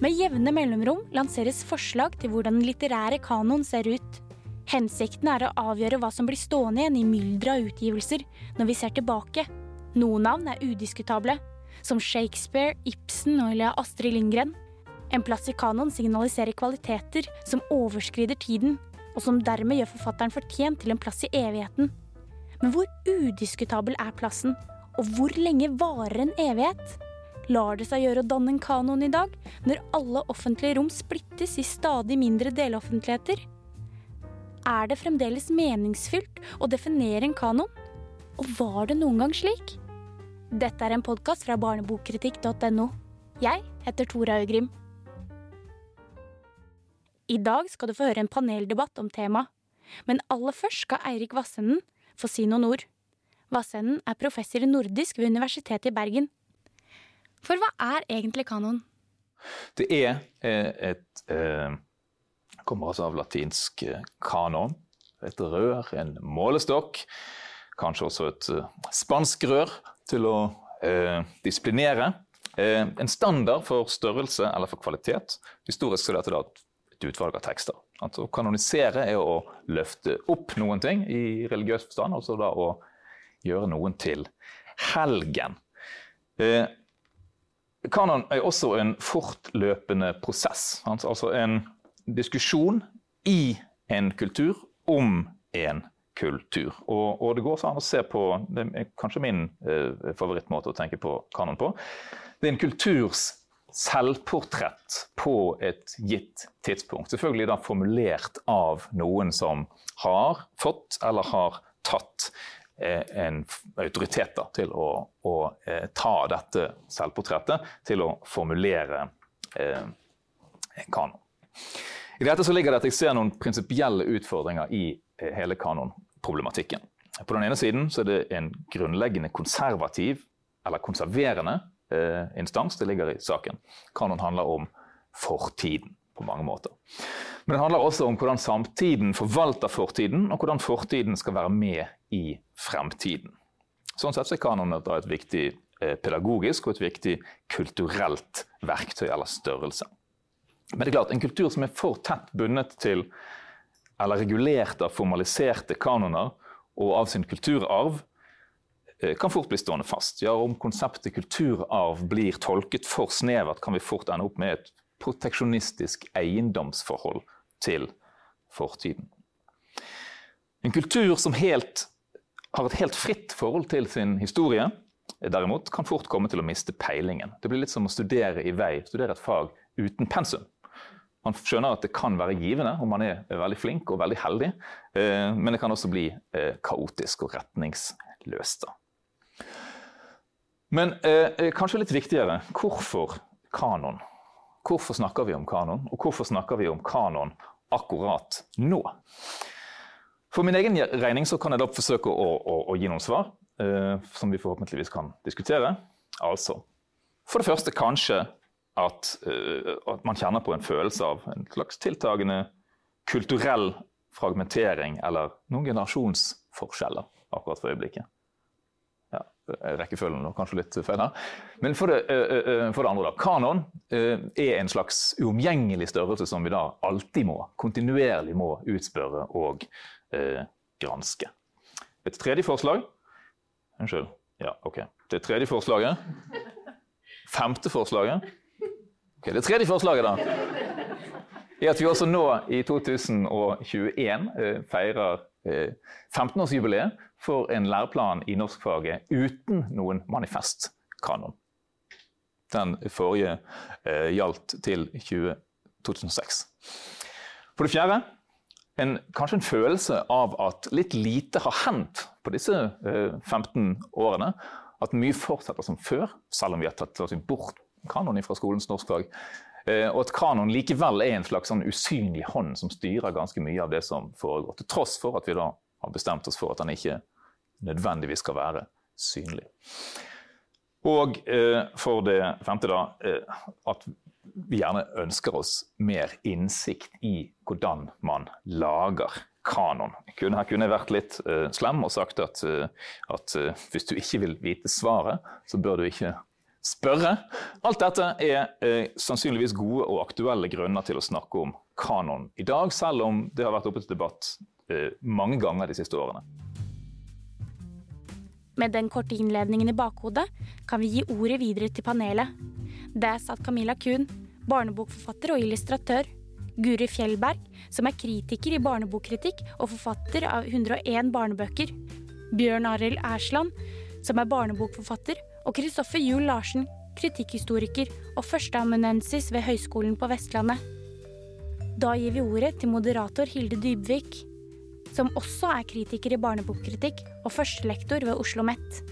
Med jevne mellomrom lanseres forslag til hvordan den litterære kanon ser ut. Hensikten er å avgjøre hva som blir stående igjen i mylderet av utgivelser når vi ser tilbake. Noen navn er udiskutable, som Shakespeare, Ibsen og eller Astrid Lindgren. En plass i kanon signaliserer kvaliteter som overskrider tiden, og som dermed gjør forfatteren fortjent til en plass i evigheten. Men hvor udiskutabel er plassen, og hvor lenge varer en evighet? Lar det seg gjøre å danne en kanon i dag, når alle offentlige rom splittes i stadig mindre deloffentligheter? Er det fremdeles meningsfylt å definere en kanon? Og var det noen gang slik? Dette er en podkast fra barnebokkritikk.no. Jeg heter Tora Øgrim. I dag skal du få høre en paneldebatt om temaet. Men aller først skal Eirik Vassenden få si noen ord. Vassenden er professor i nordisk ved Universitetet i Bergen. For hva er egentlig kanon? Det er eh, et eh, Kommer altså av latinsk eh, kanon. Et rør, en målestokk. Kanskje også et eh, spansk rør til å eh, disiplinere. Eh, en standard for størrelse eller for kvalitet. Historisk er dette da et utvalg av tekster. Altså, å kanonisere er å løfte opp noen ting i religiøs forstand, altså da å gjøre noen til helgen. Eh, kanon er også en fortløpende prosess. Altså en diskusjon i en kultur om en kultur. Og, og det går an å se på Det er kanskje min eh, favorittmåte å tenke på kanon på. Det er en kulturs selvportrett på et gitt tidspunkt. Selvfølgelig da formulert av noen som har fått eller har tatt en autoritet da, til å, å eh, ta dette selvportrettet til å formulere eh, en kanon. I dette så ligger det at jeg ser noen prinsipielle utfordringer i eh, hele kanonproblematikken. På den ene siden så er det en grunnleggende konservativ eller konserverende eh, instans det ligger i saken. Kanon handler om fortiden på mange måter. Men det handler også om hvordan samtiden forvalter fortiden, og hvordan fortiden skal være med i fremtiden. Sånn sett så er kanon et viktig eh, pedagogisk og et viktig kulturelt verktøy eller størrelse. Men det er klart, en kultur som er for tett bundet til eller regulert av formaliserte kanoner og av sin kulturarv, eh, kan fort bli stående fast. Ja, Om konseptet kulturarv blir tolket for snevert, kan vi fort ende opp med et proteksjonistisk eiendomsforhold til fortiden. En kultur som helt, har et helt fritt forhold til sin historie, derimot, kan fort komme til å miste peilingen. Det blir litt som å studere i vei, studere et fag uten pensum. Man skjønner at det kan være givende om man er veldig flink og veldig heldig, eh, men det kan også bli eh, kaotisk og retningsløst. Men eh, kanskje litt viktigere hvorfor kanon? Hvorfor snakker vi om kanon, og hvorfor snakker vi om kanon akkurat nå? For min egen regning kan jeg da forsøke å, å, å gi noen svar, som vi forhåpentligvis kan diskutere. Altså, for det første kanskje at, eh, at, man kjenner på en følelse av en slags tiltagende kulturell fragmentering eller noen generasjonsforskjeller akkurat for øyeblikket. Ja, rekkefølgen og kanskje litt her. Men for det, uh, uh, for det andre, da. Kanon er en slags uomgjengelig størrelse som vi da alltid må, kontinuerlig må utspørre og granske. Et tredje forslag Unnskyld. Ja, OK. Det tredje forslaget. Femte forslaget Okay, det tredje forslaget da, er at vi også nå i 2021 eh, feirer eh, 15-årsjubileet for en læreplan i norskfaget uten noen manifestkanon. Den forrige eh, gjaldt til 20, 2006. For det fjerde en, kanskje en følelse av at litt lite har hendt på disse eh, 15 årene. At mye fortsetter som før, selv om vi har tatt bort kanon fra skolens norskfag. Eh, og at kanon likevel er en slags sånn usynlig hånd som styrer ganske mye av det som foregår. Til tross for at vi da har bestemt oss for at han ikke nødvendigvis skal være synlig. Og eh, for det femte, da, eh, at vi gjerne ønsker oss mer innsikt i hvordan man lager kanon. Her kunne jeg vært litt eh, slem og sagt at, uh, at uh, hvis du ikke vil vite svaret, så bør du ikke spørre. Alt dette er eh, sannsynligvis gode og aktuelle grunner til å snakke om kanon i dag, selv om det har vært oppe til debatt eh, mange ganger de siste årene. Med den korte innledningen i bakhodet kan vi gi ordet videre til panelet. Der satt Camilla Kuhn, barnebokforfatter og illustratør. Guri Fjellberg, som er kritiker i barnebokkritikk og forfatter av 101 barnebøker. Bjørn Arild Ersland, som er barnebokforfatter og Kristoffer Juel Larsen, kritikkhistoriker og førsteamanuensis ved Høgskolen på Vestlandet. Da gir vi ordet til moderator Hilde Dybvik, som også er kritiker i barnebokkritikk og førstelektor ved Oslo OsloMet.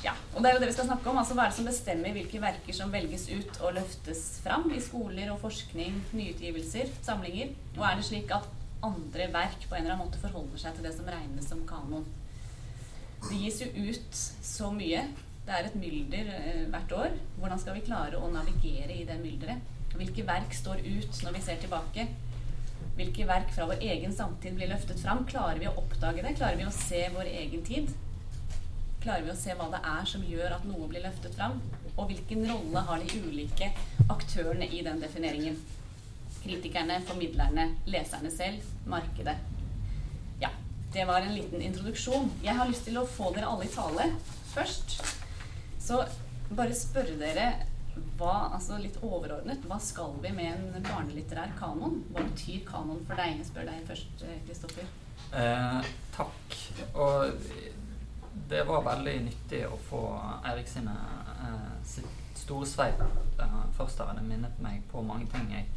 Ja, og det er jo det vi skal snakke om. altså Hva er det som bestemmer hvilke verker som velges ut og løftes fram i skoler og forskning, nyutgivelser, samlinger? Og er det slik at andre verk på en eller annen måte forholder seg til det som regnes som kanon? Det gis jo ut så mye. Det er et mylder eh, hvert år. Hvordan skal vi klare å navigere i det mylderet? Hvilke verk står ut når vi ser tilbake? Hvilke verk fra vår egen samtid blir løftet fram? Klarer vi å oppdage det? Klarer vi å se vår egen tid? Klarer vi å se hva det er som gjør at noe blir løftet fram? Og hvilken rolle har de ulike aktørene i den defineringen? Kritikerne, formidlerne, leserne selv, markedet. Ja, Det var en liten introduksjon. Jeg har lyst til å få dere alle i tale først. Så bare spørre dere hva, altså litt overordnet, hva skal vi med en barnelitterær kanon? Hva betyr kanon for deg? Jeg spør deg først, Kristoffer. Eh, takk. Og det var veldig nyttig å få Eirik sine eh, sitt store sveip eh, først her. Det minnet meg på mange ting jeg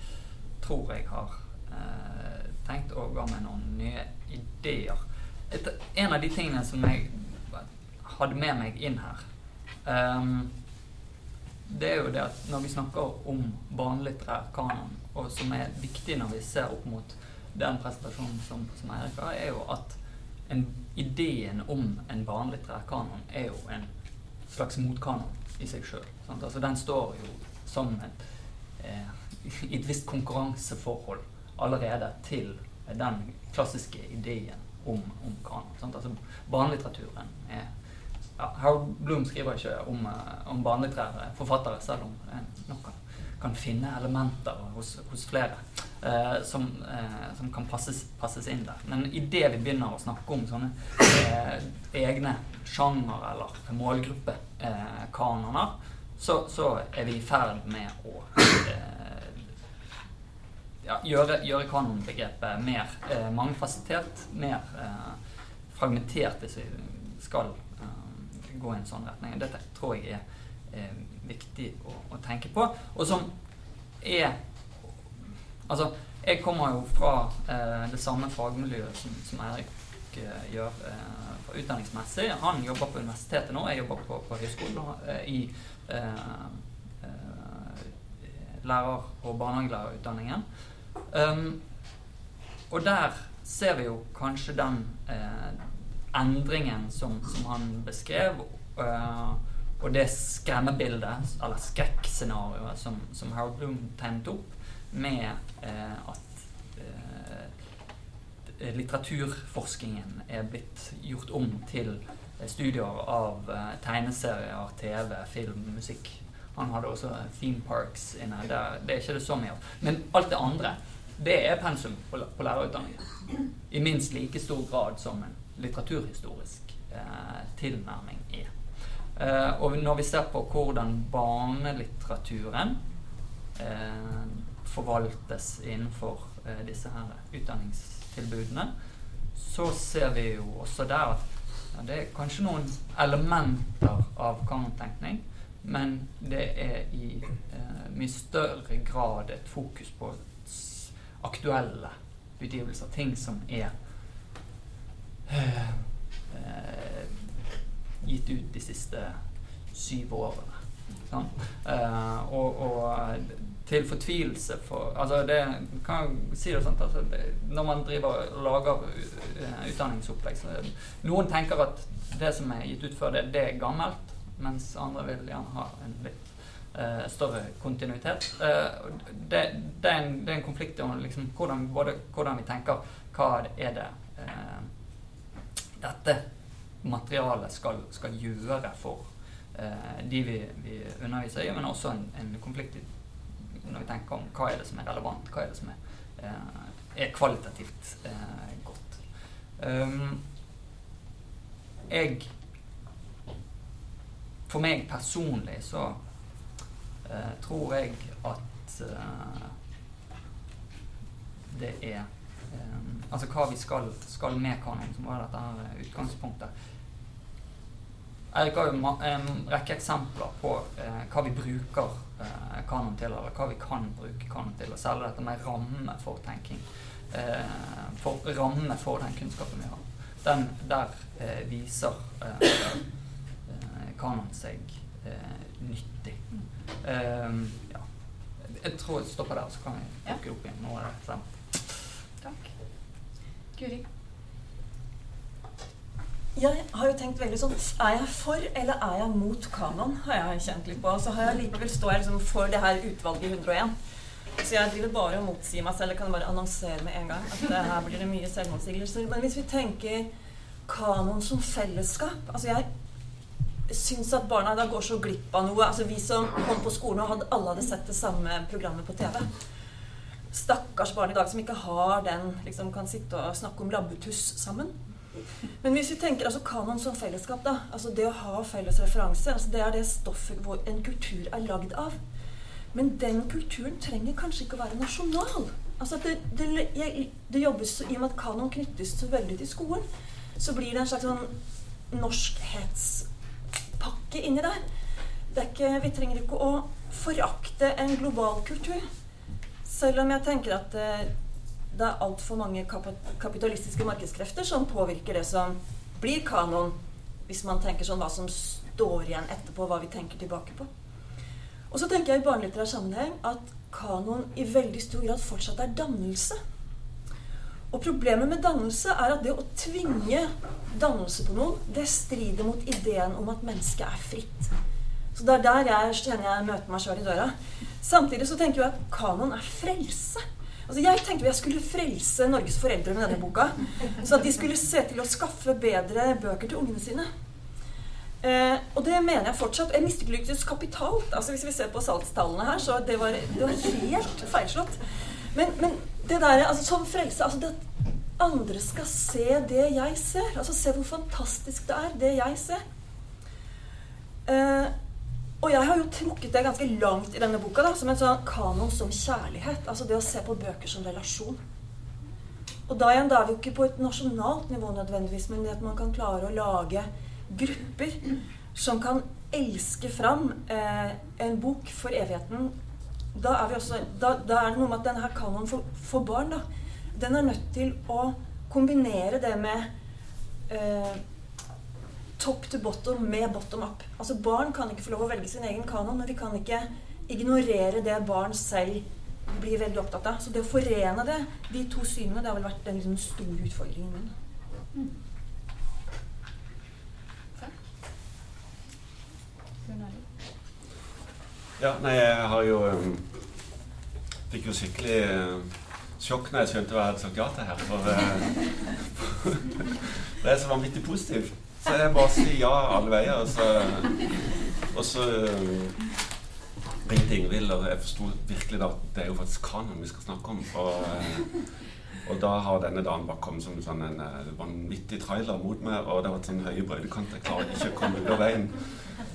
tror jeg har eh, tenkt og ga meg noen nye ideer. Et, en av de tingene som jeg hadde med meg inn her, um, det er jo det at når vi snakker om barnelitterær kanon, og som er viktig når vi ser opp mot den presentasjonen som, som Eirik har, er jo at en, ideen om en barnelitterær kanon er jo en slags motkanon i seg sjøl. Altså, den står jo som et, eh, i et visst konkurranseforhold allerede til den klassiske ideen om, om kanon. Altså, barnelitteraturen er ja, Harold Bloom skriver ikke om, eh, om barnelitterære forfattere, selv om en nok kan, finne elementer hos, hos flere eh, som, eh, som, kan passes, passes, inn der. Men idet vi begynner å snakke om sånne eh, egne sjanger eller målgruppekanoner, eh, så, så, er vi i ferd med å eh, ja, gjøre, gjøre kanonbegrepet mer eh, mangefasettert, mer eh, fragmentert, hvis vi skal eh, gå i en sånn retning. Dette tror jeg er eh, viktig å, å, tenke på. Og som er Altså, jeg kommer jo fra eh, det samme fagmiljøet som, som Eirik eh, gjør fra utdanningsmessig. Han jobber på universitetet nå, jeg jobber på, på høyskolen i lærer- og barnehagelærerutdanningen. Um, og der ser vi jo kanskje den eh, endringen som, som, han beskrev, uh, og det skremmebildet, eller skrekkscenarioet, som, som Harold Bloom tegnet opp, med uh, at uh, litteraturforskningen er blitt gjort om til studier av tegneserier, TV, film, musikk han hadde også theme parks inne. Der, det er ikke det så mye av. Men alt det andre, det er pensum på, på lærerutdanningen. I minst like stor grad som en litteraturhistorisk eh, tilnærming er. Eh, og når vi ser på hvordan barnelitteraturen eh, forvaltes innenfor disse her utdanningstilbudene, så ser vi jo også der at ja, det er kanskje noen elementer av kanontenkning men det er i eh, mye større grad et fokus på aktuelle utgivelser. Ting som er gitt ut de siste syv årene. Eh, og, og, til fortvilelse for altså det, kan si det sånn altså Når man driver og lager eh, utdanningsopplegg så Noen tenker at det som er gitt ut før det, det er gammelt mens andre vil gjerne ha en litt uh, større kontinuitet. Uh, det, det, er en, det, er en, konflikt om liksom, hvordan, både, hvordan, vi tenker hva er det uh, dette materialet skal, skal gjøre for eh, de vi, vi, underviser i, men også en, en, konflikt når vi tenker om hva er det som er relevant, hva er det som er, eh, er kvalitativt eh, godt. Um, jeg For meg personlig så eh, tror jeg at eh, det er Altså hva vi skal, skal med kanon, som var dette her utgangspunktet. Eirik har jo en rekke eksempler på eh, hva vi bruker eh, kanon til, eller hva vi kan bruke kanon til. Og særlig dette med ramme for tenking. Eh, for, ramme for den kunnskapen vi har. Den, der eh, viser eh, eh, kanon seg nyttig. ja. Jeg tror jeg stopper der, så kan vi plukke opp igjen noe av det. Guri? Jeg har jo tenkt veldig sånn Er jeg for eller er jeg mot kanon? har jeg kjent litt på. Så har jeg likevel står jeg liksom for det her utvalget i 101. Så jeg driver bare og motsier meg selv. Jeg kan bare annonsere med en gang at her blir det mye selvmotsigelser. Men hvis vi tenker kanon som fellesskap Altså jeg syns at barna da går så glipp av noe. Altså Vi som kom på skolen og hadde, alle hadde sett det samme programmet på TV. Stakkars barn i dag som ikke har den liksom kan sitte og snakke om labbetuss sammen. Men hvis vi tenker altså kanon som fellesskap, da, altså det å ha felles referanse, altså det er det stoffet hvor en kultur er lagd av. Men den kulturen trenger kanskje ikke å være nasjonal. Altså det, det, jeg, det, jobbes I og med at kanon knyttes så veldig til skolen, så blir det en slags sånn norskhetspakke inni der. Ikke, vi trenger ikke å forakte en global kultur. Selv om jeg tenker at eh, det er altfor mange kapitalistiske markedskrefter som påvirker det som blir kanon, hvis man tenker sånn hva som står igjen etterpå, hva vi tenker tilbake på. Og så tenker jeg i barnelitterær sammenheng at kanon i veldig stor grad fortsatt er dannelse. Og problemet med dannelse er at det å tvinge dannelse på noen, det strider mot ideen om at mennesket er fritt. Så det er der jeg kjenner jeg møter meg sjøl i døra. Samtidig så tenker jeg at kanon er frelse. Altså Jeg tenkte jeg skulle frelse Norges foreldre med denne boka. Så at de skulle se til å skaffe bedre bøker til ungene sine. Eh, og det mener jeg fortsatt. Jeg mislyktes kapitalt. Altså Hvis vi ser på salgstallene her, så det var det var helt feilslått. Men, men det der, altså som frelse altså det at andre skal se det jeg ser. Altså se hvor fantastisk det er, det jeg ser. Eh, og jeg har jo trukket det ganske langt i denne boka da, som en sånn kanon som kjærlighet. Altså det å se på bøker som relasjon. Og da igjen, da er vi jo ikke på et nasjonalt nivå nødvendigvis, men det at man kan klare å lage grupper som kan elske fram eh, en bok for evigheten. Da er, også, da, da er det noe med at denne kanonen for, for, barn, da, den er nødt til å kombinere det med eh, top to bottom med bottom up. Altså Barn kan ikke få lov å velge sin egen kanon, men vi kan ikke ignorere det barn selv blir veldig opptatt av. Så det å forene det, de to synene, det har vel vært den liksom, store utfordringen min. Mm. Ja, nei, jeg har jo um, Fikk jo skikkelig uh, sjokk når jeg skjønte hva jeg hadde sagt ja til her. For, uh, det er så vanvittig positivt. Så jeg bare sier ja alle veier. Og så, og så ringte Ingvild, og jeg forsto virkelig da at det er jo faktisk kanon vi skal snakke om. Og, og da har denne dagen bare kommet som sånn en uh, vanvittig trailer mot meg, og det har vært sånn høye brøytekanter. Jeg klarer ikke å komme av veien.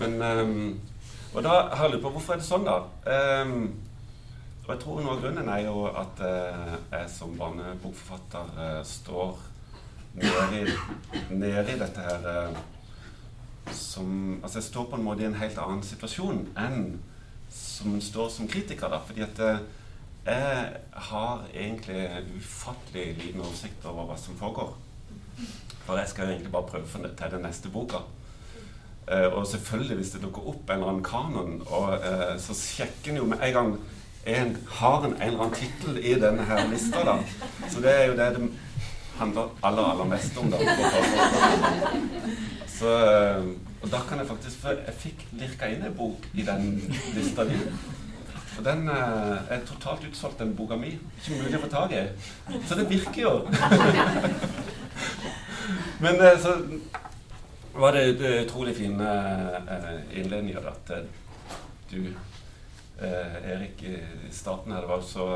Men, um, og da har jeg lurt på hvorfor er det sånn, da? Um, og jeg tror noe av grunnen er jo at uh, jeg som barnebokforfatter uh, står nede i, dette her eh, som Altså, jeg står på en måte i en helt annen situasjon enn som står som kritiker, da. Fordi at eh, jeg har egentlig ufattelig liten oversikt over hva som foregår. For jeg skal jo egentlig bare prøve til den neste boka. Uh, og selvfølgelig, hvis det dukker opp en eller annen kanon, og, uh, så sjekker en jo med en gang en, Har en en eller annen tittel i denne her lista, da. Så det er jo det det handler aller, aller mest om. det. så, eh, og da kan jeg faktisk For jeg fikk lirka inn en bok i den lista di. Og den eh, er totalt utsolgt, den boka mi. Ikke mulig å få tak i. Så det virker jo. Men eh, så var det utrolig fine innledninger at du Erik, i starten her, det var så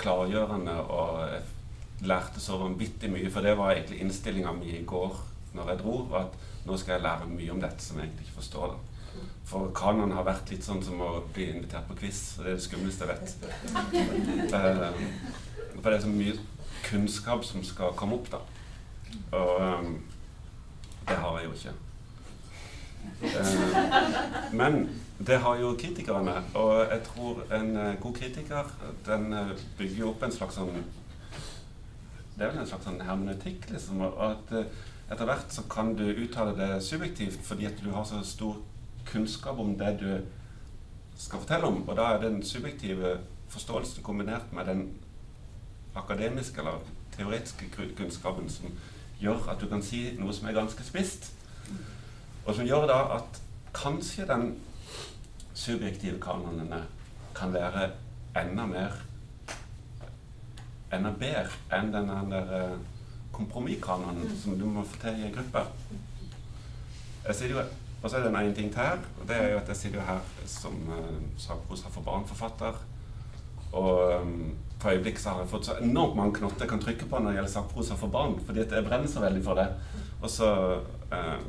klargjørende, og jeg lærte så vanvittig mye. For det var egentlig innstillinga mi i går når jeg dro, var at nå skal jeg lære mye om dette som jeg egentlig ikke forstår. da. For kanon har vært litt sånn som å bli invitert på quiz. og Det er det skumleste jeg vet. Eh, for det er så mye kunnskap som skal komme opp, da. Og um, det har jeg jo ikke. Eh, men det har jo kritikerne, og jeg tror en god kritiker den bygger jo opp en slags sånn Det er vel en slags sånn hermeneutikk, liksom. Og at eh, etter hvert så kan du uttale det subjektivt fordi at du har så stor kunnskap om det du skal fortelle om. Og da er den subjektive forståelsen kombinert med den akademiske eller teoretiske kunnskapen som gjør at du kan si noe som er ganske spisst. Og som gjør da at kanskje den subjektive kanonene kan være enda mer enda bedre enn den der kompromisskanonen kompromisskanonen som du må få til i en gruppe. Jeg sitter jo, og så er det en ting til her, og det er jo at jeg sitter jo her som uh, sakprosa for barn-forfatter. Og um, for øyeblikk så har jeg fått så enormt mange knotter jeg kan trykke på når det gjelder sakprosa for barn, fordi at jeg brenner så veldig for det. Og så eh,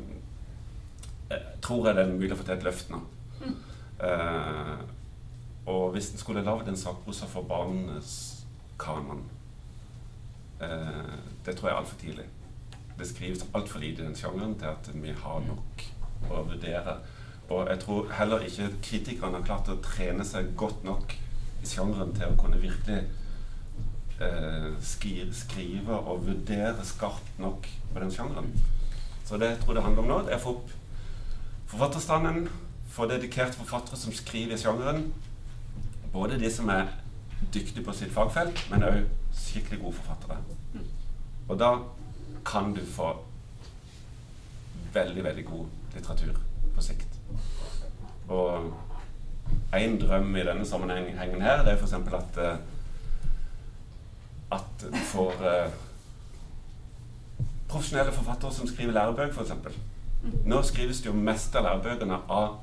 eh, tror jeg det er mulig å få til et løft nå. Eh, og hvis en skulle lagd en sakprosa for barns kanon eh, Det tror jeg er altfor tidlig. Det skrives altfor lite i den sjangeren til at vi har nok å vurdere. Og jeg tror heller ikke kritikerne har klart å trene seg godt nok i sjangeren til å kunne virkelig eh, skrive, skrive og vurdere skarpt nok på den sjangeren. Så det jeg tror det handler om nå, det er å få opp forfatterstanden, få dedikerte forfattere som skriver i sjangeren. Både de som er dyktige på sitt fagfelt, men òg skikkelig gode forfattere. Og da kan du få veldig, veldig god litteratur på sikt. Og en drøm i denne sammenhengen her, det er f.eks. at eh, at du får eh, profesjonelle forfattere som skriver lærebøker, f.eks. Nå skrives det jo mest av lærebøkene av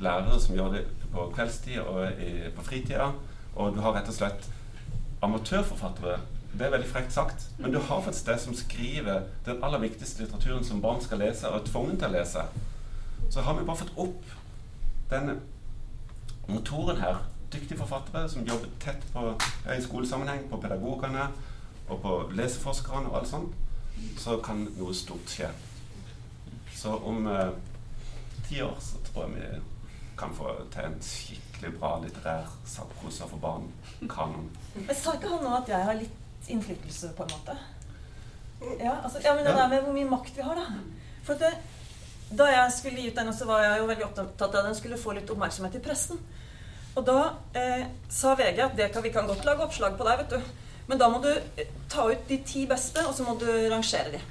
lærere som gjør det på kveldstid og i, på fritida. Og du har rett og slett amatørforfattere. Det er veldig frekt sagt, men du har faktisk det som skriver den aller viktigste litteraturen som barn skal lese, og er tvungen til å lese. Så har vi bare fått opp denne motoren her. Dyktige forfattere som jobber tett på, i skolesammenheng, på pedagogene og på leseforskerne og alt sånt. Så kan noe stort skje. Så om eh, ti år så tror jeg vi kan få til en skikkelig bra litterær sakprosa for barn. Kanon. Men sa ikke han nå at jeg har litt innflytelse, på en måte? Ja, altså, ja men det der med hvor mye makt vi har, da. For at det, da jeg skulle gi ut den, så var jeg jo veldig opptatt av at den skulle få litt oppmerksomhet i pressen. Og da eh, sa VG at det kan, vi kan godt lage oppslag på deg, vet du. Men da må du eh, ta ut de ti beste, og så må du rangere de.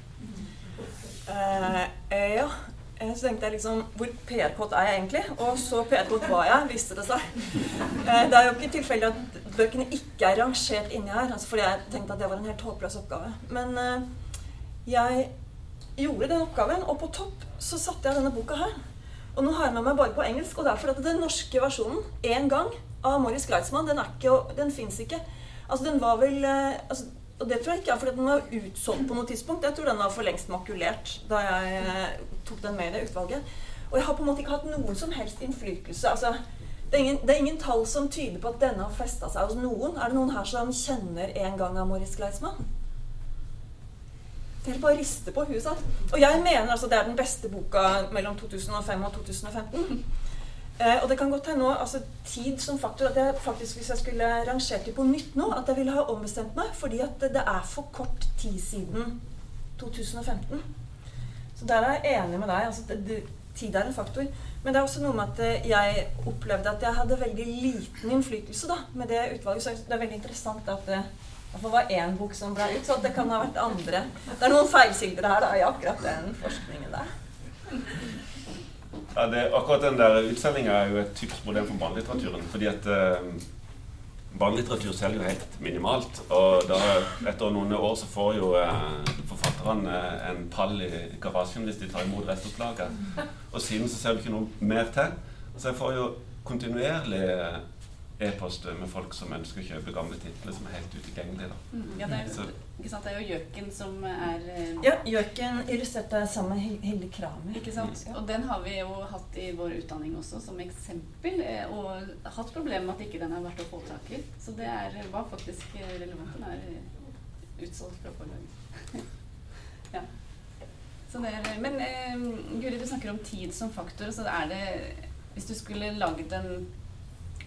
Eh, eh, ja. Eh, Så tenkte jeg liksom Hvor PR-kåt er jeg egentlig? Og så PR-kåt var jeg, viste det seg. Eh, Det er jo ikke tilfeldig at bøkene ikke er rangert inni her. Altså fordi jeg tenkte at det var en helt håpløs oppgave. Men eh, jeg gjorde den oppgaven, og på topp så satte jeg denne boka her. Og nå har jeg med meg bare på engelsk, og det er fordi den norske versjonen, én gang, av Morris Gleitzmann, den, er ikke, den fins ikke. Altså, den var vel altså, Og det tror jeg ikke er fordi den var utsolgt på noe tidspunkt. Jeg tror den var for lengst makulert da jeg eh, tok den med i det utvalget. Og jeg har på en måte ikke hatt noen som helst innflytelse. Altså, det, er ingen, det er ingen tall som tyder på at denne har festa seg hos noen. Er det noen her som kjenner en gang av Morris Gleismann? Dere bare rister på huet. Og jeg mener altså det er den beste boka mellom 2005 og 2015. Eh, og det kan godt hende nå, altså tid som faktor, at jeg faktisk hvis jeg skulle rangert det på nytt nå, at jeg ville ha ombestemt meg, fordi at det, er for kort tid siden 2015. Så der er jeg enig med deg. altså det, det, Tid er en faktor. Men det er også noe med at eh, jeg opplevde at jeg hadde veldig liten innflytelse da, med det utvalget. Så det er veldig interessant at det i var én bok som ble ut, så det kan ha vært andre. Det er noen feilkilder her da, i akkurat den forskningen der. Ja, det, akkurat den der utsendinga er jo et typisk problem for barnelitteraturen. Fordi at eh, barnelitteratur selger jo helt minimalt. Og da, etter noen år så får jo eh, forfatterne en pall i garasjen hvis de tar imot restopplaget. Og siden så ser du ikke noe mer til. Så jeg får jo kontinuerlig e-post med folk som ønsker å kjøpe gamle titler som er helt utilgjengelige. da. Mm, ja, ikke sant? det er jo Gjøken som er eh, Ja, Gjøken illustrert av samme Hilde Kramer. Ikke sant? Og den har vi jo hatt i vår utdanning også som eksempel, eh, og hatt problemer med at ikke den har vært å få tak i. Så det er, var faktisk eh, relevant. Den er utsolgt fra forlaget. ja. Så det er, men eh, Guri, du snakker om tid som faktor. så er det Hvis du skulle laget en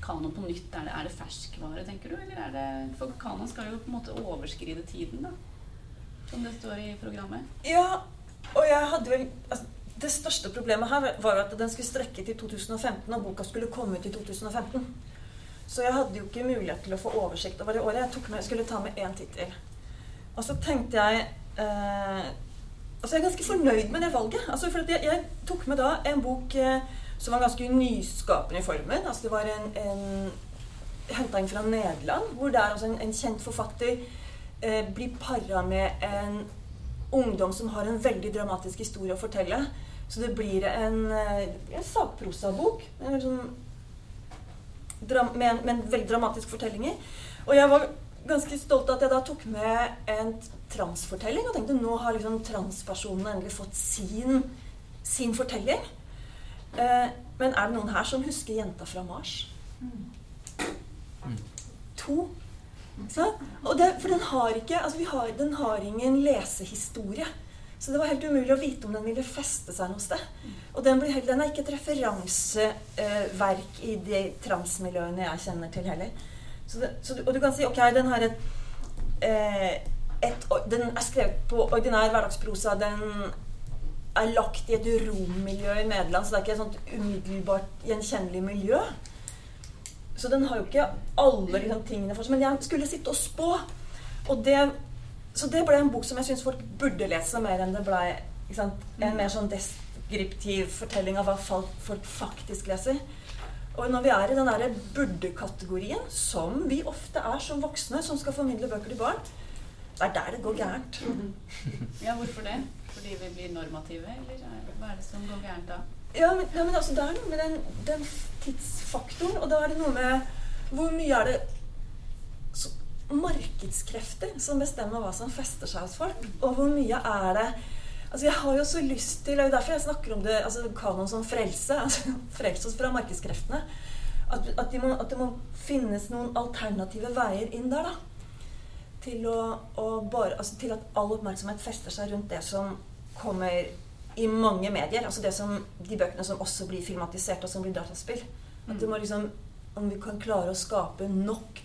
kanon på nytt, er det, det, ferskvare, tenker du? Eller er det For kanon skal jo på en måte overskride tiden, da. Som det står i programmet. Ja, og jeg hadde vel altså, Det største problemet her var at den skulle strekke til 2015, og boka skulle komme ut i 2015. Så jeg hadde jo ikke mulighet til å få oversikt over det året. Jeg tok med, jeg skulle ta med én tittel. Og så tenkte jeg eh, Altså, jeg er ganske fornøyd med det valget. Altså, for jeg, jeg, tok med da en bok eh, som var ganske nyskapende i formen. Altså det var en, en henta inn fra Nederland, hvor det er altså en, en kjent forfatter eh, blir para med en ungdom som har en veldig dramatisk historie å fortelle. Så det blir en, eh, en sakprosabok sånn, med, med en veldig dramatisk fortelling i. Og jeg var ganske stolt av at jeg da tok med en transfortelling og tenkte nå har liksom transpersonene endelig fått sin, sin fortelling. Eh, men er det noen her som husker 'Jenta fra Mars'? Mm. To. Det, for den har ikke altså har, Den har ingen lesehistorie. Så det var helt umulig å vite om den ville feste seg noe sted. Og den, blir, den er ikke et referanseverk i de transmiljøene jeg kjenner til heller. Så det, så, og du kan si ok, den har et, eh, et Den er skrevet på ordinær hverdagsprosa. Den er lagt i et rommiljø i Nederland, så det er ikke et sånt umiddelbart gjenkjennelig miljø. Så den har jo ikke alle liksom, tingene for seg. Men jeg skulle sitte og spå. Og det, så det ble en bok som jeg syns folk burde lese mer enn det ble en mer sånn deskriptiv fortelling av hva folk faktisk leser. Og når vi er i den derre burde-kategorien, som vi ofte er som voksne som skal formidle bøker til barn, det er der det går gærent. Ja, hvorfor det? Fordi vi blir normative, eller hva er det som går gærent da? Ja, men, ja, men altså, det er noe med den, den, tidsfaktoren, og da er det noe med hvor mye er det så, markedskrefter som bestemmer hva som fester seg hos folk, og hvor mye er det Altså, jeg har jo så lyst til, og derfor jeg snakker om det, altså kanon som frelse. altså Frelse oss fra markedskreftene. At, at, de må, at, det må finnes noen alternative veier inn der, da. Til, å, å bare, altså til at all oppmerksomhet fester seg rundt det som kommer i mange medier. Altså det som, de bøkene som også blir filmatisert, og som blir dataspill. At det må liksom, Om vi kan klare å skape nok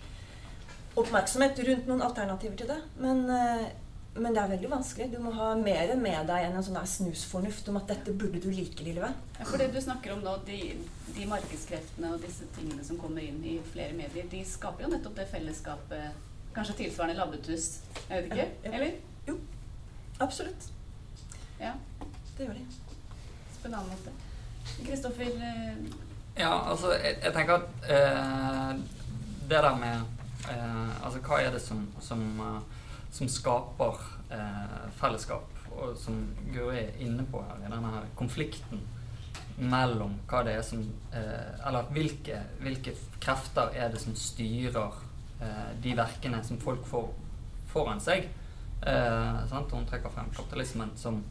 oppmerksomhet rundt noen alternativer til det. Men, eh, men det er veldig vanskelig. Du må ha mer med deg enn en sånn der snusfornuft om at dette burde du like, lille venn. Ja, for det du snakker om nå, de, de markedskreftene og disse tingene som kommer inn i flere medier, de skaper jo nettopp det fellesskapet Kanskje tilsvarende labbetuss. Jeg vet ikke? Ja, ja. Eller? Jo. Absolutt. Ja. Det gjør de. Spennende måte. Kristoffer? Eh, ja, altså, jeg, jeg tenker at eh, det der med eh, Altså, hva er det som, som, uh, som skaper eh, fellesskap, og som Guri er inne på her, i denne her konflikten mellom hva det er som eh, Eller hvilke, hvilke, krefter er det som styrer eh, de verkene som folk får foran seg? Hun trekker frem kapitalismen som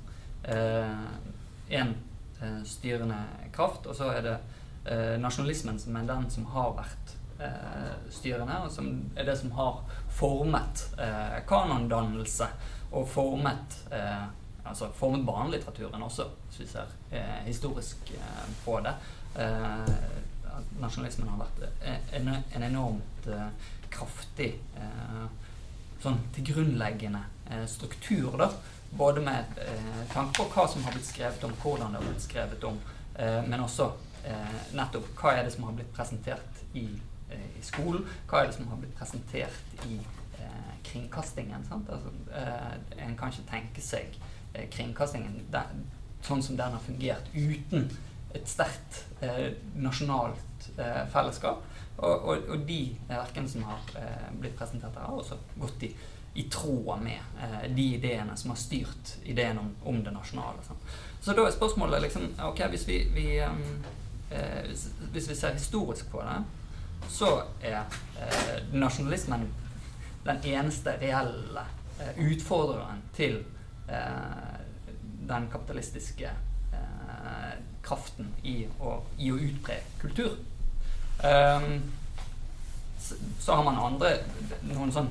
én eh, eh, styrende kraft, og så er det eh, nasjonalismen som er den som har vært styrende, og som er det som har formet kanondannelse og formet altså formet barnelitteraturen også, hvis vi ser eh, historisk eh, på det. Eh, nasjonalismen har vært en, en enormt kraftig sånn tilgrunnleggende struktur da, både med eh, tanke på hva som har blitt skrevet om, hvordan det har blitt skrevet om, eh, men også eh, nettopp hva er det som har blitt presentert i, eh, i, skolen, hva er det som har blitt presentert i eh, kringkastingen. Altså, eh, en kan ikke tenke seg kringkastingen den, sånn som den har fungert uten et sterkt nasjonalt fellesskap. Og, og, og, de verkene som har blitt presentert her, har også gått i i tråd med eh, de ideene som har styrt ideen om, om det nasjonale. Sånn. Så da er spørsmålet liksom Ok, hvis vi, vi eh, hvis, vi ser historisk på det, så er eh, nasjonalismen den eneste reelle eh, utfordreren til eh, den kapitalistiske eh, kraften i å, i å utbre kultur. Um, så har man andre noen sånn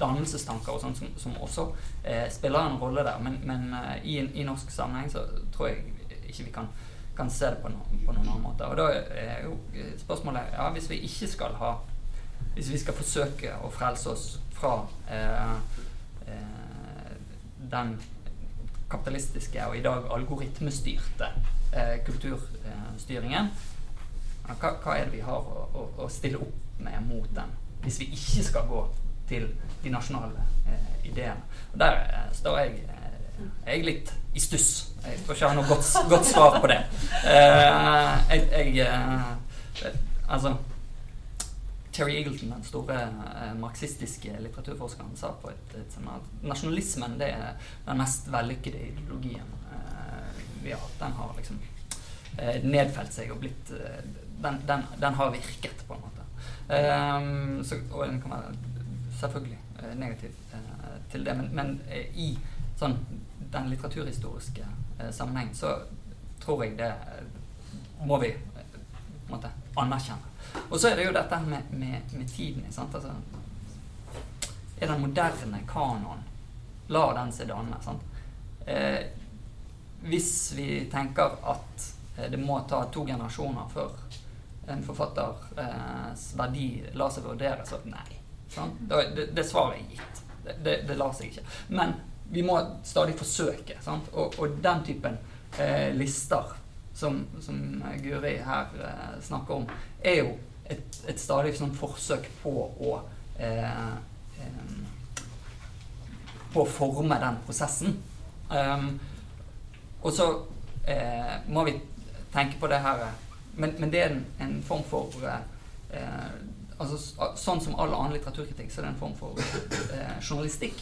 dannelsestanker og sånt som, som også eh, spiller en rolle der. Men, men eh, i, i, norsk sammenheng så tror jeg ikke vi kan, kan se det på, no, på, noen annen måte. Og da er jo spørsmålet ja, hvis vi ikke skal ha Hvis vi skal forsøke å frelse oss fra eh, eh den kapitalistiske og i dag algoritmestyrte eh, kulturstyringen, hva, hva, er det vi har å, å, å stille opp med mot den, hvis vi ikke skal gå til de nasjonale eh, ideene. Og Der eh, står jeg, eh, jeg litt i stuss. Jeg tror ikke jeg har noe godt, godt svar på det. Eh, jeg, jeg eh, Altså Terry Eagleton, den store eh, marxistiske litteraturforskeren, sa på et, et seminar at nasjonalismen det er den mest vellykkede ideologien vi har hatt. Den har liksom nedfelt seg og blitt den, den, den, har virket, på en måte. Så, og den kan være selvfølgelig negativ til det, men, men i sånn, den litteraturhistoriske sammenheng så tror jeg det må vi på en måte, anerkjenne. Og så er det jo dette med, med, med tiden. Altså, er den moderne kanoen La den seg danne. Eh, hvis vi tenker at det må ta to generasjoner før en forfatters eh, verdi lar seg vurdere, så nei. Det, det, det, svaret er gitt. Det, det, lar seg ikke. Men vi må stadig forsøke. Og, og, den typen eh, lister som, som, Guri her eh, snakker om, er jo et, et stadig sånn forsøk på å eh, eh, På å forme den prosessen. Um, og så eh, må vi tenke på det her men, men, det er en, en form for eh, altså, Sånn som all annen litteraturkritikk, så er det en form for eh, journalistikk.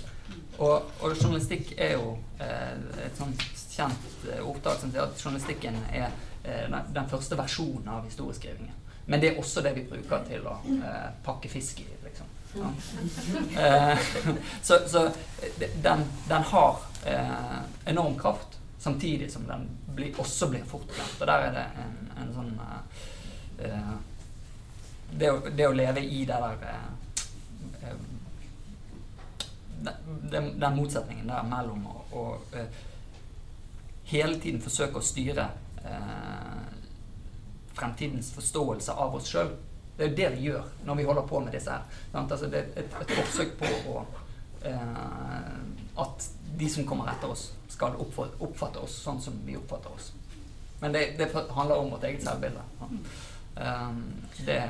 Og, og, journalistikk er jo eh, et sånt kjent opptak ordtak som sier at journalistikken er eh, den, første versjonen av historieskrivingen. Men det er også det vi bruker til å eh, pakke fisk i, liksom. Ja. så, så den, den, har enorm kraft, samtidig som den blir, også blir fort glemt. Og der er det en, en sånn det, å, det, å, leve i det der den, den, motsetningen der mellom å, å hele tiden forsøke å styre fremtidens forståelse av oss sjøl. Det er jo det vi gjør når vi holder på med disse her. Altså det er et, et, forsøk på å at de som kommer etter oss, skal oppfatte oss sånn som vi oppfatter oss. Men det, det handler om vårt eget selvbilde. Um, det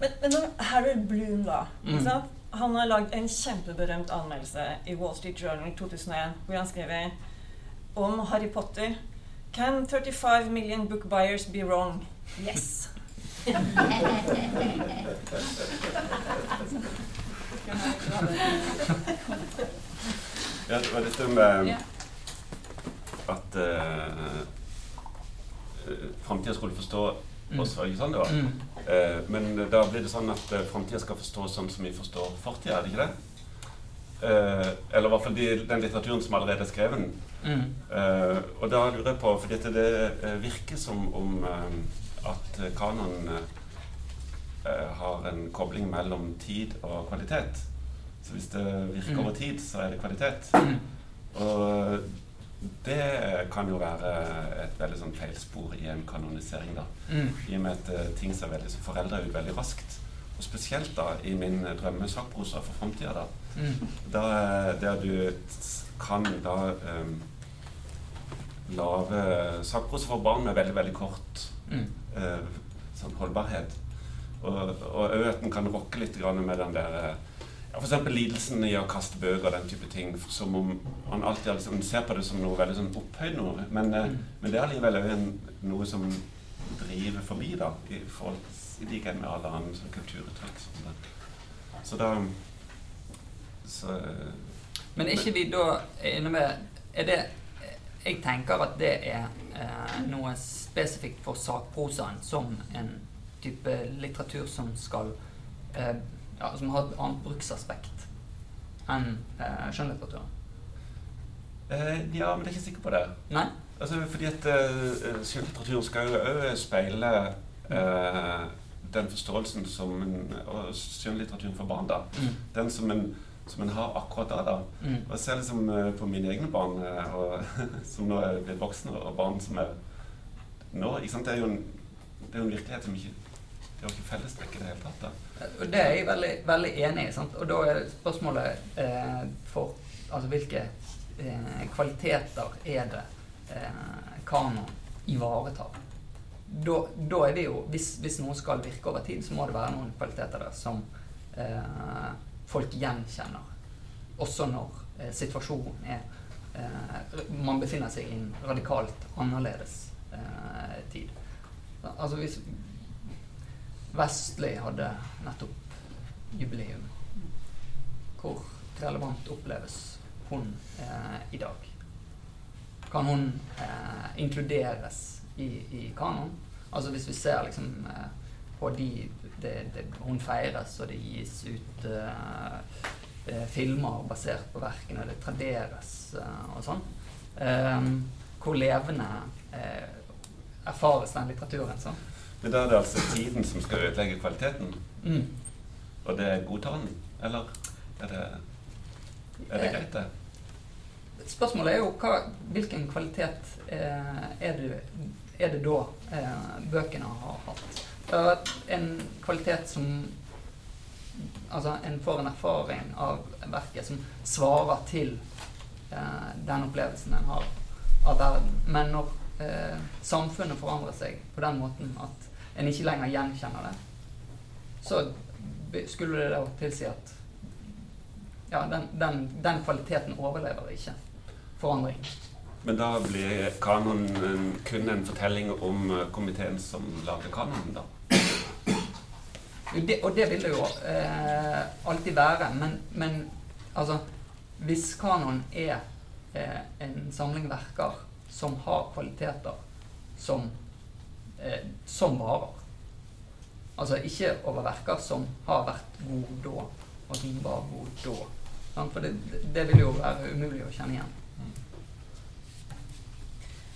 Men, men når Harold Bloom, da mm. Han har lagd en kjempeberømt anmeldelse i Wall Street Journal 2001 hvor han skriver om Harry Potter Can 35 million book buyers be wrong? Yes. ja, det var litt om eh, at eh, framtida skulle forstå mm. oss. Var det ikke sånn det var? Mm. Eh, men da blir det sånn at eh, framtida skal forstås sånn som vi forstår fortida, er det ikke det? Eh, eller i hvert fall de, den litteraturen som allerede er skrevet. Mm. Eh, og da lurer jeg på, for dette, det eh, virker som om eh, at kanon har en kobling mellom tid og kvalitet. Så hvis det virker mm. over tid, så er det kvalitet. Mm. Og det kan jo være et veldig sånn feilspor i en kanonisering. da. Mm. I og med at ting ser veldig foreldra ut veldig raskt. Og spesielt da i min drømmesakprosa for framtida. Da, mm. da, der du kan da um, lage sakprosa for barn med veldig, veldig kort mm. uh, sånn holdbarhet. Og òg at en kan rokke litt med den der ja, F.eks. lidelsen i å kaste bøker og den type ting. Som om man alltid liksom, ser på det som noe veldig sånn opphøyd noe. Men, eh, mm. men det er allikevel noe som driver forbi, da, i, forhold, i likhet med alle andre sånn, kulturuttrykk. Så da så Men er ikke vi da inne med Er det Jeg tenker at det er eh, noe spesifikt for sakprosaen som en type litteratur som skal eh, ja, Som har et annet bruksaspekt enn eh, skjønnlitteraturen. eh, ja, men jeg er ikke sikker på det. Nei? Altså, fordi at uh, skjønnlitteraturen skal jo òg speile eh, den forståelsen som en, og skjønnlitteraturen for barn, da. Mm. Den som en, som en har akkurat da. da. Mm. Og jeg ser liksom eh, på mine egne barn, eh, og, som nå er blitt voksne, og barn som er nå. Ikke sant? Det er jo en, det er en virkelighet som ikke Det er ikke fellestrekk i det hele tatt. da. Og det er jeg veldig, veldig enig i. Sant? Og da er spørsmålet eh, for Altså hvilke eh, kvaliteter er det eh, kanon ivaretar? Da, da er vi jo hvis, hvis noe skal virke over tid, så må det være noen kvaliteter der som eh, folk gjenkjenner. Også når eh, situasjonen er eh, Man befinner seg i en radikalt annerledes eh, tid. Altså hvis Vestli hadde nettopp jubileum. Hvor relevant oppleves hun eh, i dag? Kan hun inkluderes i, i kanon? Altså hvis vi ser liksom på de det, det, Hun feires, og det gis ut eh, filmer basert på verkene, det traderes uh, og sånn. Um, hvor levende erfares den litteraturen? sånn? Men da er det altså tiden som skal ødelegge kvaliteten, Mm. og det godtar den? Eller er det, er det greit, det? Spørsmålet er jo hva, hvilken kvalitet eh, er, det, er det da eh, bøkene har hatt. Har en kvalitet som Altså en får en erfaring av verket som svarer til eh, den opplevelsen en har av verden. Men når eh, samfunnet forandrer seg på den måten at en ikke lenger gjenkjenner det, så skulle det da tilsi at ja, den, den, den kvaliteten overlever ikke forandring. Men da blir kanonen kun en fortelling om eh, komiteen som lager kanonen, da? Det, og det vil det jo eh, alltid være, men, men altså Hvis kanon er eh, en samling verker som har kvaliteter som, eh, som varer Altså ikke over verker som har vært gode da, og som var gode da. For det, det vil jo være umulig å kjenne igjen.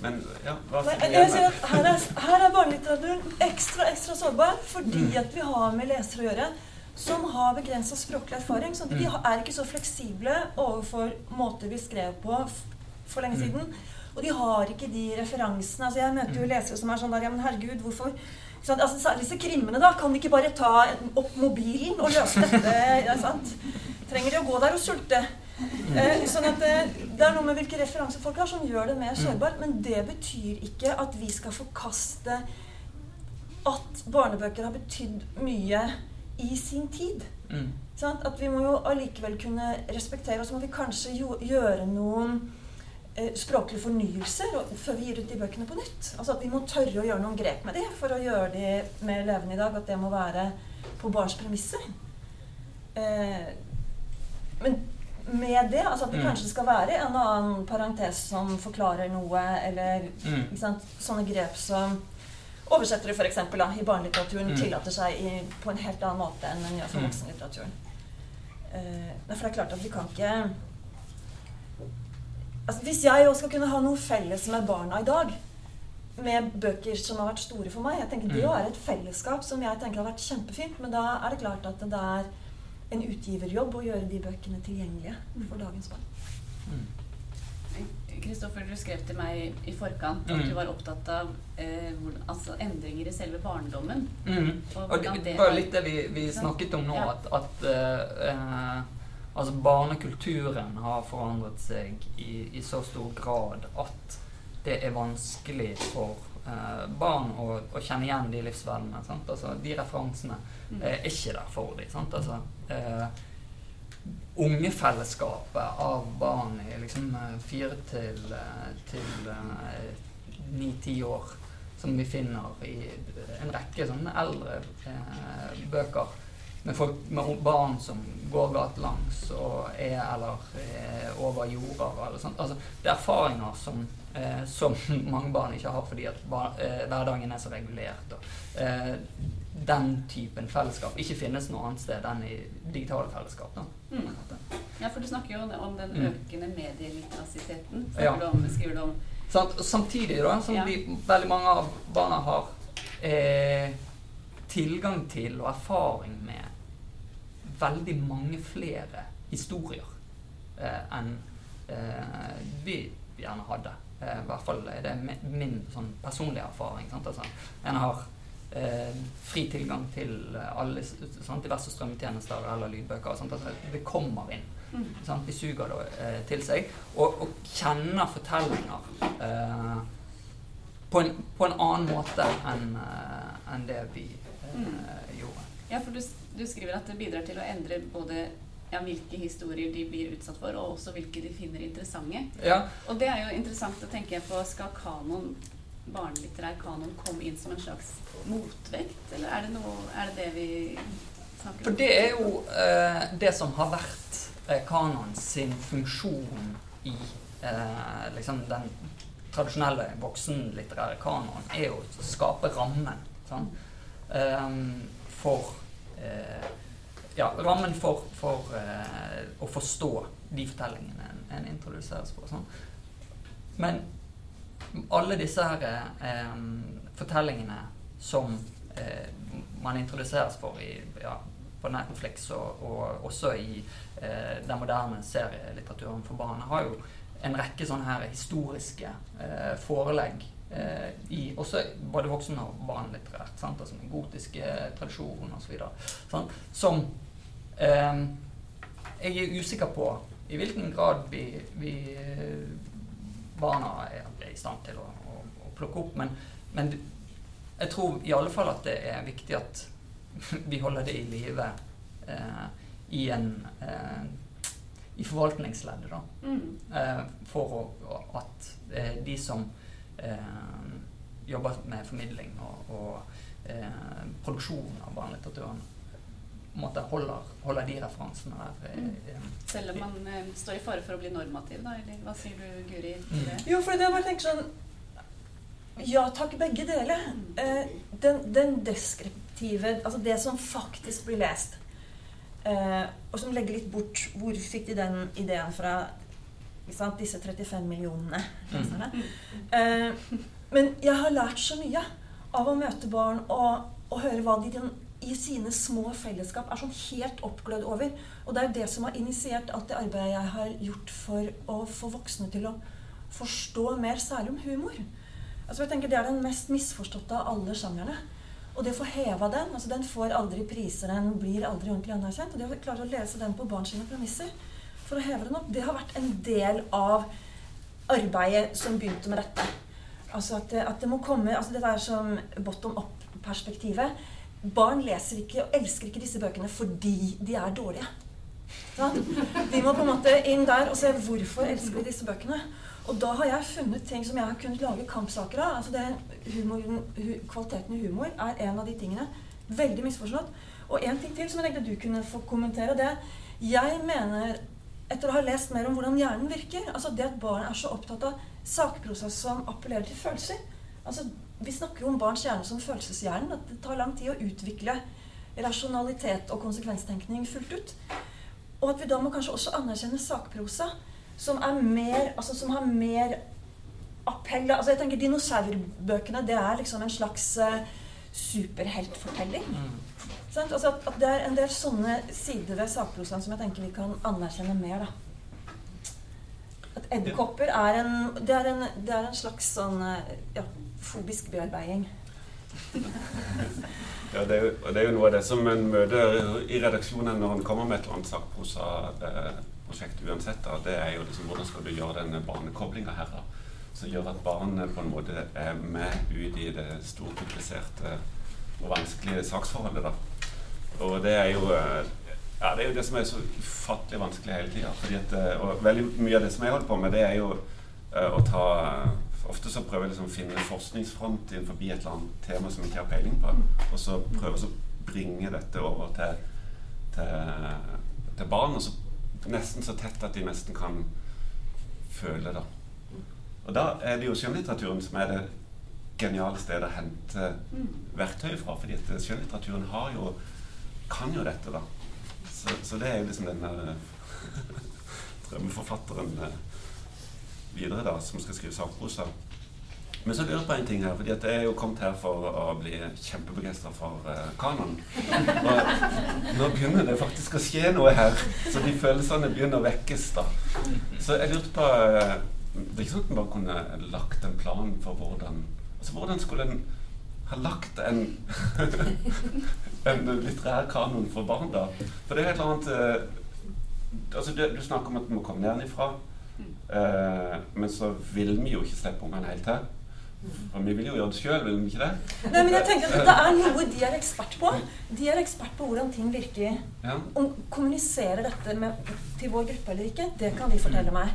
Men ja, hva Nei, jeg sier at her er, her er barnelitteraturen ekstra ekstra sårbar fordi at vi har med lesere å gjøre som har begrensa språklig erfaring. sånn at De er ikke så fleksible overfor måter vi skrev på for lenge Mm. siden. Og de har ikke de referansene. altså Jeg møter jo lesere som er sånn der Ja, men herregud, hvorfor sånn. Altså, Særlig disse krimmene, da. Kan de ikke bare ta opp mobilen og løse dette? Ja, sant? Trenger de å gå der og sulte? Eh, sånn at det, det er noe med hvilke referanser folk har, som gjør det mer sårbart. Men det betyr ikke at vi skal forkaste at barnebøker har betydd mye i sin tid. Mm. Sant? At vi må jo allikevel kunne respektere, og så må vi kanskje gjøre noen eh, språklige fornyelser og, før vi gir ut de bøkene på nytt. Altså at vi må tørre å gjøre noen grep med de for å gjøre de mer levende i dag. At det må være på barns premisser. Eh, men med det, altså at det Mm. kanskje skal være en annen parentes som forklarer noe, eller Mm. sant? sånne grep som oversettere for eksempel, da, i barnelitteraturen Mm. tillater seg i, på en helt annen måte enn den gjør for Mm. voksenlitteraturen. Nei, for det er klart at vi kan ikke altså, Hvis jeg òg skal kunne ha noe felles med barna i dag, med bøker som har vært store for meg jeg tenker Det Mm. være et fellesskap som jeg tenker har vært kjempefint. Men da er det klart at det er en utgiverjobb å gjøre de bøkene tilgjengelige for dagens barn. Mm. Kristoffer, du skrev til meg i forkant at Mm. du var opptatt av eh, hvordan, altså endringer i selve barndommen. Mm. Og Og det, var litt det vi, vi snakket om nå, Ja. at, at eh, eh, altså barnekulturen har forandret seg i, i så stor grad at det er vanskelig for eh, barn å, å kjenne igjen de livsvennene. Sant? Altså, de referansene Mm. eh, er ikke der for dem. Sant? Altså, eh, ungefellesskapet av barn i liksom eh, fire til, eh, til eh, ni-ti år, som vi finner i en rekke sånne eldre eh, bøker med, folk, med barn som går gatelangs og er eller er over jorder eller sånt. Altså, det er erfaringer som, eh, som mange barn ikke har fordi at bar, eh, hverdagen er så regulert. Og, eh, den typen fellesskap ikke finnes noe annet sted enn i digitale fellesskap. Mm. Ja, for du snakker jo om den Mm. økende medieliterasiteten. Ja. Du om, om? Samtidig da, som Ja. de, veldig mange av barna har eh, tilgang til og erfaring med veldig mange flere historier eh, enn eh, vi gjerne hadde. Eh, I hvert fall er det mi- min sånn personlige erfaring. Sant? Altså, en har eh, fri tilgang til alle sant? diverse strømmetjenester eller lydbøker. Sant? Altså, det kommer inn. Mm. Sant? De suger det eh, til seg. Og, og kjenner fortellinger eh, på, en, på en annen måte enn en det vi eh, gjorde. Ja, for du, du skriver at det bidrar til å endre både ja, hvilke historier de blir utsatt for, og også hvilke de finner interessante. Ja, Og det er jo interessant å tenke på. Skal kanon, barnelitterær kanon komme inn som en slags motvekt, eller er det, noe, er det det vi snakker om? For det er jo eh, det som har vært eh, kanon sin funksjon i eh, liksom den tradisjonelle voksenlitterære kanonen, er jo å skape rammen. Sant? Ehm, for eh, Ja, rammen for, for eh, å forstå de fortellingene en, en introduseres på. Sånn. Men alle disse her eh, fortellingene som eh, man introduseres for i, ja, på Netflix og, og også i eh, den moderne serielitteraturen for barn, har jo en rekke sånne her historiske forelegg eh, i også både voksen- og barnelitterært. sant? Altså den gotiske tradisjonen osv. Som eh, jeg er usikker på i hvilken grad vi, vi barna er, er i stand til å, å, å plukke opp. Men, men jeg tror i alle fall at det er viktig at vi holder det i live eh, i en eh, i forvaltningsleddet, da. Mm. Eh, for å, at eh, de som eh, jobber med formidling og, og eh, produksjon av barnelitteraturen, måtte holder, holder de referansene der. eh, eh, Selv om man eh, står i fare for å bli normativ, da? Eller hva sier du, Guri? Mm. det? Jo, for det jeg bare tenker sånn Ja takk, begge deler. Eh, den, den deskriptive, altså det som faktisk blir lest, eh, og som legger litt bort Hvor fikk de den ideen fra? Disse 35 millionene leserne. Eh, men jeg har lært så mye av å møte barn og, og høre hva de i sine små fellesskap er sånn helt oppglødd over. Og det er det som har initiert alt det arbeidet jeg har gjort for å få voksne til å forstå mer, særlig om humor. Altså jeg tenker Det er den mest misforståtte av alle sjangerne. Og det å få heva den altså Den får aldri priser, den blir aldri ordentlig anerkjent. Og det å klare å lese den på barns premisser for å heve den opp, det har vært en del av arbeidet som begynte med dette. Altså at at det må komme altså Dette er som bottom up-perspektivet. Barn leser ikke og elsker ikke disse bøkene fordi de er dårlige. Sant? De må på en måte inn der og se hvorfor elsker de disse bøkene. Og da har jeg funnet ting som jeg har kunnet lage kampsaker av. Altså det humoren, hu, kvaliteten i humor er en av de tingene. Veldig misforstått. Og en ting til som jeg tenkte du kunne få kommentere. det Jeg mener, etter å ha lest mer om hvordan hjernen virker altså Det at barn er så opptatt av sakprosa som appellerer til følelser. Altså, vi snakker jo om barns hjerne som følelseshjernen. At det tar lang tid å utvikle rasjonalitet og konsekvenstenkning fullt ut. Og at vi da må kanskje også anerkjenne sakprosa som er mer Altså som har mer appell Altså jeg tenker Dinosaurbøkene det er liksom en slags uh, superheltfortelling. Sant? Altså at, at det er en del sånne sider ved sakprosaen som jeg tenker vi kan anerkjenne mer. da. At edderkopper er er er en slags sånn eh, ja, fobisk bearbeiding. Ja, det er, jo, det er jo noe av det som en møter i redaksjonen når en kommer med et eller annet sakprosaprosjekt uansett. Da, det er jo liksom hvordan skal du gjøre denne barnekoblinga her, da. Som gjør at barnet på en måte er med ut i det store, kompliserte og vanskelige saksforholdet. da. Og det er jo eh, ja, det er jo det som er så ufattelig vanskelig hele tida. Og veldig mye av det som jeg holder på med, det er jo uh, å ta Ofte så prøver jeg liksom å finne forskningsfront innenfor et eller annet tema som jeg ikke har peiling på. Og så prøver jeg å bringe dette over til, til, til barn, og så nesten så tett at de nesten kan føle det. Og da er det jo skjønnlitteraturen som er det geniale stedet å hente verktøy fra. fordi at skjønnlitteraturen har jo, kan jo dette, da. Så, så det er jo liksom denne drømmeforfatteren eh, videre, da, som skal skrive sakprosa. Men så lurer jeg på en ting her, fordi at jeg er jo kommet her for å bli kjempebegeistra for uh, kanon. Og nå begynner det faktisk å skje noe her, så de følelsene begynner å vekkes. da. Så jeg lurte på uh, Det er ikke sånn at man bare kunne lagt en plan for hvordan Altså hvordan skulle en ha lagt en, en litterær kanon for barn, da? For det er et eller annet uh, altså det, Du snakker om at vi må komme nedenifra. Uh, men så vil vi jo ikke slippe ungene helt til. Og vi vil jo gjøre det sjøl, vil vi ikke det? Nei, men jeg tenker at Det er noe de er ekspert på. De er ekspert på hvordan ting virker. Ja. Om kommuniserer dette med, til vår gruppe eller ikke, det kan de fortelle meg.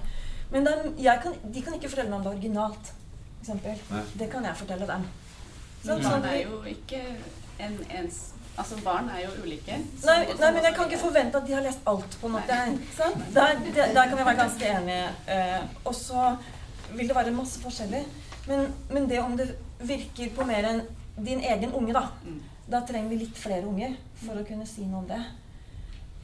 Men jeg kan, de kan ikke fortelle meg om det originalt. For eksempel. Nei. det kan jeg fortelle dem. Sånn, sånn barn er jo ikke en ens Altså, barn er jo ulike. Nei, nei, men jeg kan ikke forvente at de har lest alt, på en måte. Sant? Der, der, der kan vi være ganske enige. Eh, og så vil det være masse forskjellig. Men, men det om det virker på mer enn din egen unge, da. Mm. Da trenger vi litt flere unger for å kunne si noe om det.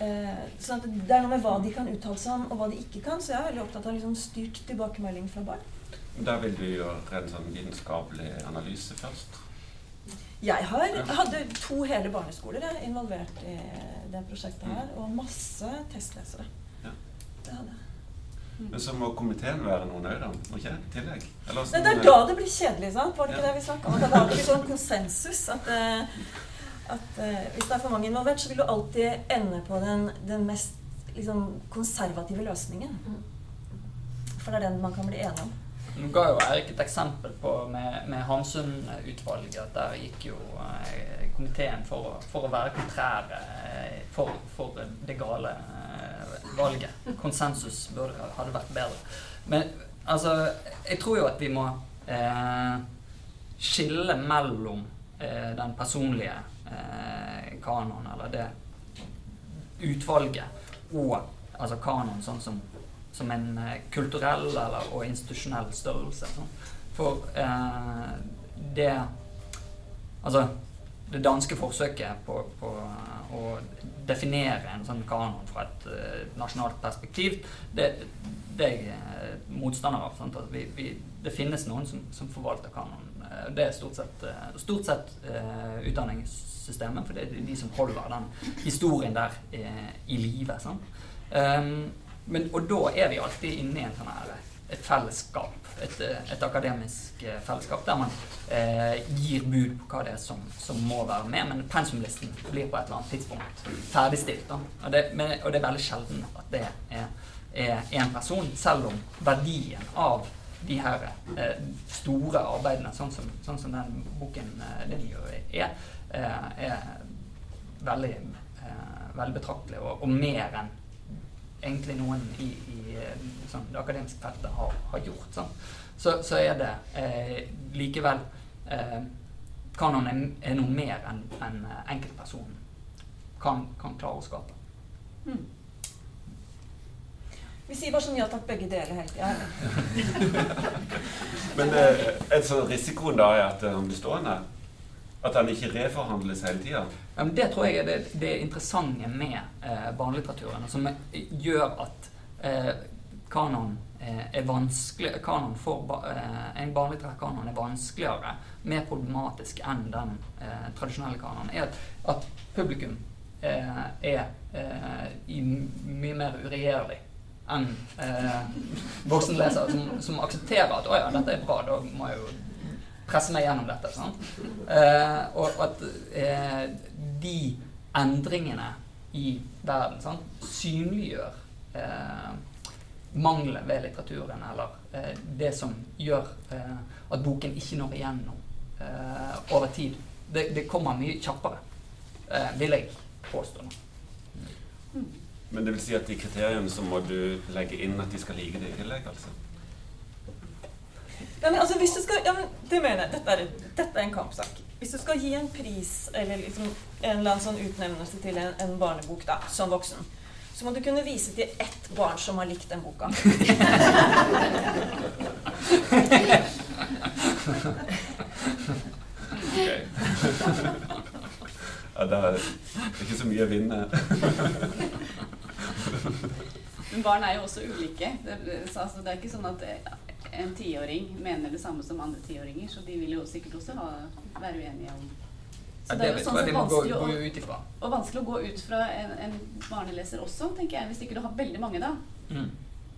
Eh, sånn at det er noe med hva de kan uttale seg om, og hva de ikke kan. Så jeg er veldig opptatt av liksom styrt tilbakemelding fra barn. Da vil du gjøre en sånn vitenskapelig analyse først. Jeg har, hadde to hele barneskoler jeg, involvert i det prosjektet her, og masse testlesere. Ja. Det hadde jeg. Men så må komiteen være noen òg, da? Ikke? I tillegg? Eller Nei, sånn, det er da det blir kjedelig, sant? Var det ikke Ja. det vi snakka om? Det er da det blir sånn konsensus. At, eh, at eh, hvis det er for mange involvert, så vil du alltid ende på den, den mest liksom, konservative løsningen. For det er den man kan bli enig om. Nå ga jo Erik et eksempel på med, med Hamsun-utvalget. Der gikk jo eh, komiteen for, å- for å være kontrære eh, for, for det gale eh, valget. Konsensus burde, hadde vært bedre. Men altså, jeg tror jo at vi må eh, skille mellom eh, den personlige eh, kanon, eller det utvalget, og altså kanon sånn som som en eh, kulturell eller, og institusjonell størrelse. Sånn. For eh, det Altså, det danske forsøket på, på å definere en sånn kanon fra et uh, nasjonalt perspektiv, det, det er jeg eh, motstander av. Sant? At vi, vi, det finnes noen som, som forvalter kanon. Eh, Det er stort sett, eh, stort sett uh, utdanningssystemet, for det er de som holder den historien der uh, i live. Um, men, og da er vi alltid inne i en sånn her, et fellesskap, et, eh, et akademisk eh, fellesskap, der man eh, gir bud på hva det er som, som må være med, men pensumlisten blir på et eller annet tidspunkt ferdigstilt. Da. Og, det, men, og det er veldig sjelden at det er, er en person, selv om verdien av de her eh, store arbeidene, sånn som, sånn som den boken eh, din er, eh, er veldig, eh, veldig betraktelig, og, og mer enn egentlig noen i, i eh, sånn, det akademiske feltet har, har gjort. Sånn. Så, så er det eh, likevel eh, Kanon er, er noe mer enn en enkeltpersonen kan, kan klare å skape. Vi sier bare sånn ja takk, begge deler hele tida. Men eh, en sånn risikoen da er at han blir stående? At den ikke reforhandles hele tida? Ja, det tror jeg er det, det interessante med eh, barnelitteraturen, som gjør at eh, kanon eh, er vanskelig kanon for, eh, En barnelitterær kanon er vanskeligere, mer problematisk enn den eh, tradisjonelle kanonen. Er at, at publikum eh, er eh, i mye mer uregjerlig enn eh, voksenlesere som, som aksepterer at 'å ja, dette er bra', da må jeg jo presse meg gjennom dette. Sant? Eh, og at eh, de endringene i verden sant, synliggjør eh, mangler ved litteraturen, eller eh, det som gjør eh, at boken ikke når igjennom eh, over tid. Det, det kommer mye kjappere, eh, vil jeg påstå. nå. Men det vil si at i kriteriene så må du legge inn at de skal like det i tillegg, altså? Ja, men altså, hvis du skal, ja, men det mener jeg. Dette er, dette er en kampsak. Hvis du skal gi en pris eller liksom en eller annen sånn utnevnelse til en, en barnebok da, som voksen, så må du kunne vise til ett barn som har likt den boka. Okay. ja, det er ikke så mye å vinne. Men barn er jo også ulike. Det, altså, det er ikke sånn at en tiåring mener det samme som andre tiåringer, så de vil jo sikkert også ha, være uenige om så det er jo sånn sett vanskelig, å, og vanskelig å gå ut fra en, en, barneleser også, tenker jeg. Hvis ikke du har veldig mange, da. Mm.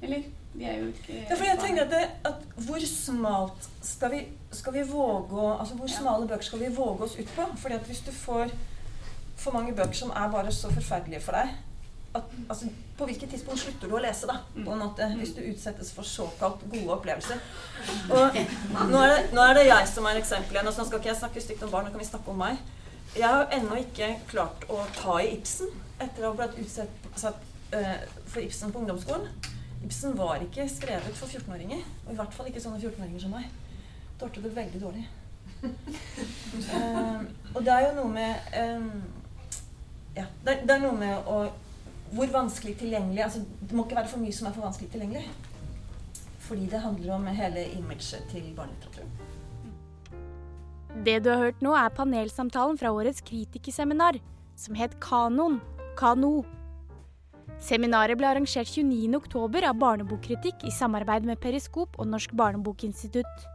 Eller? De er jo ikke Ja, for jeg tenker at, det, at Hvor smalt skal vi, skal vi våge å Altså, hvor smale bøker skal vi våge oss ut på? Fordi at hvis du får for mange bøker som er bare så forferdelige for deg at, altså, På hvilket tidspunkt slutter du å lese, da? Mm. På en måte, hvis du utsettes for såkalt gode opplevelser. Og nå er, det, nå er det jeg som er eksempelet igjen. Og skal ikke jeg snakke stygt om barn, nå kan vi snakke om meg. Jeg har ennå ikke klart å ta i Ibsen etter å ha blitt utsatt uh, for Ibsen på ungdomsskolen. Ibsen var ikke skrevet for 14-åringer. Og i hvert fall ikke sånne 14-åringer som meg. Tålte det veldig dårlig. uh, og det er jo noe med um, Ja, det, det, er noe med å Hvor vanskelig tilgjengelig altså, Det må ikke være for mye som er for vanskelig tilgjengelig. Fordi det handler om hele imaget til barnelitteraturen. Det du har hørt nå, er panelsamtalen fra årets kritikerseminar, som het Kanon. Kano. Seminaret ble arrangert 29.10 av Barnebokkritikk i samarbeid med Periskop og Norsk barnebokinstitutt.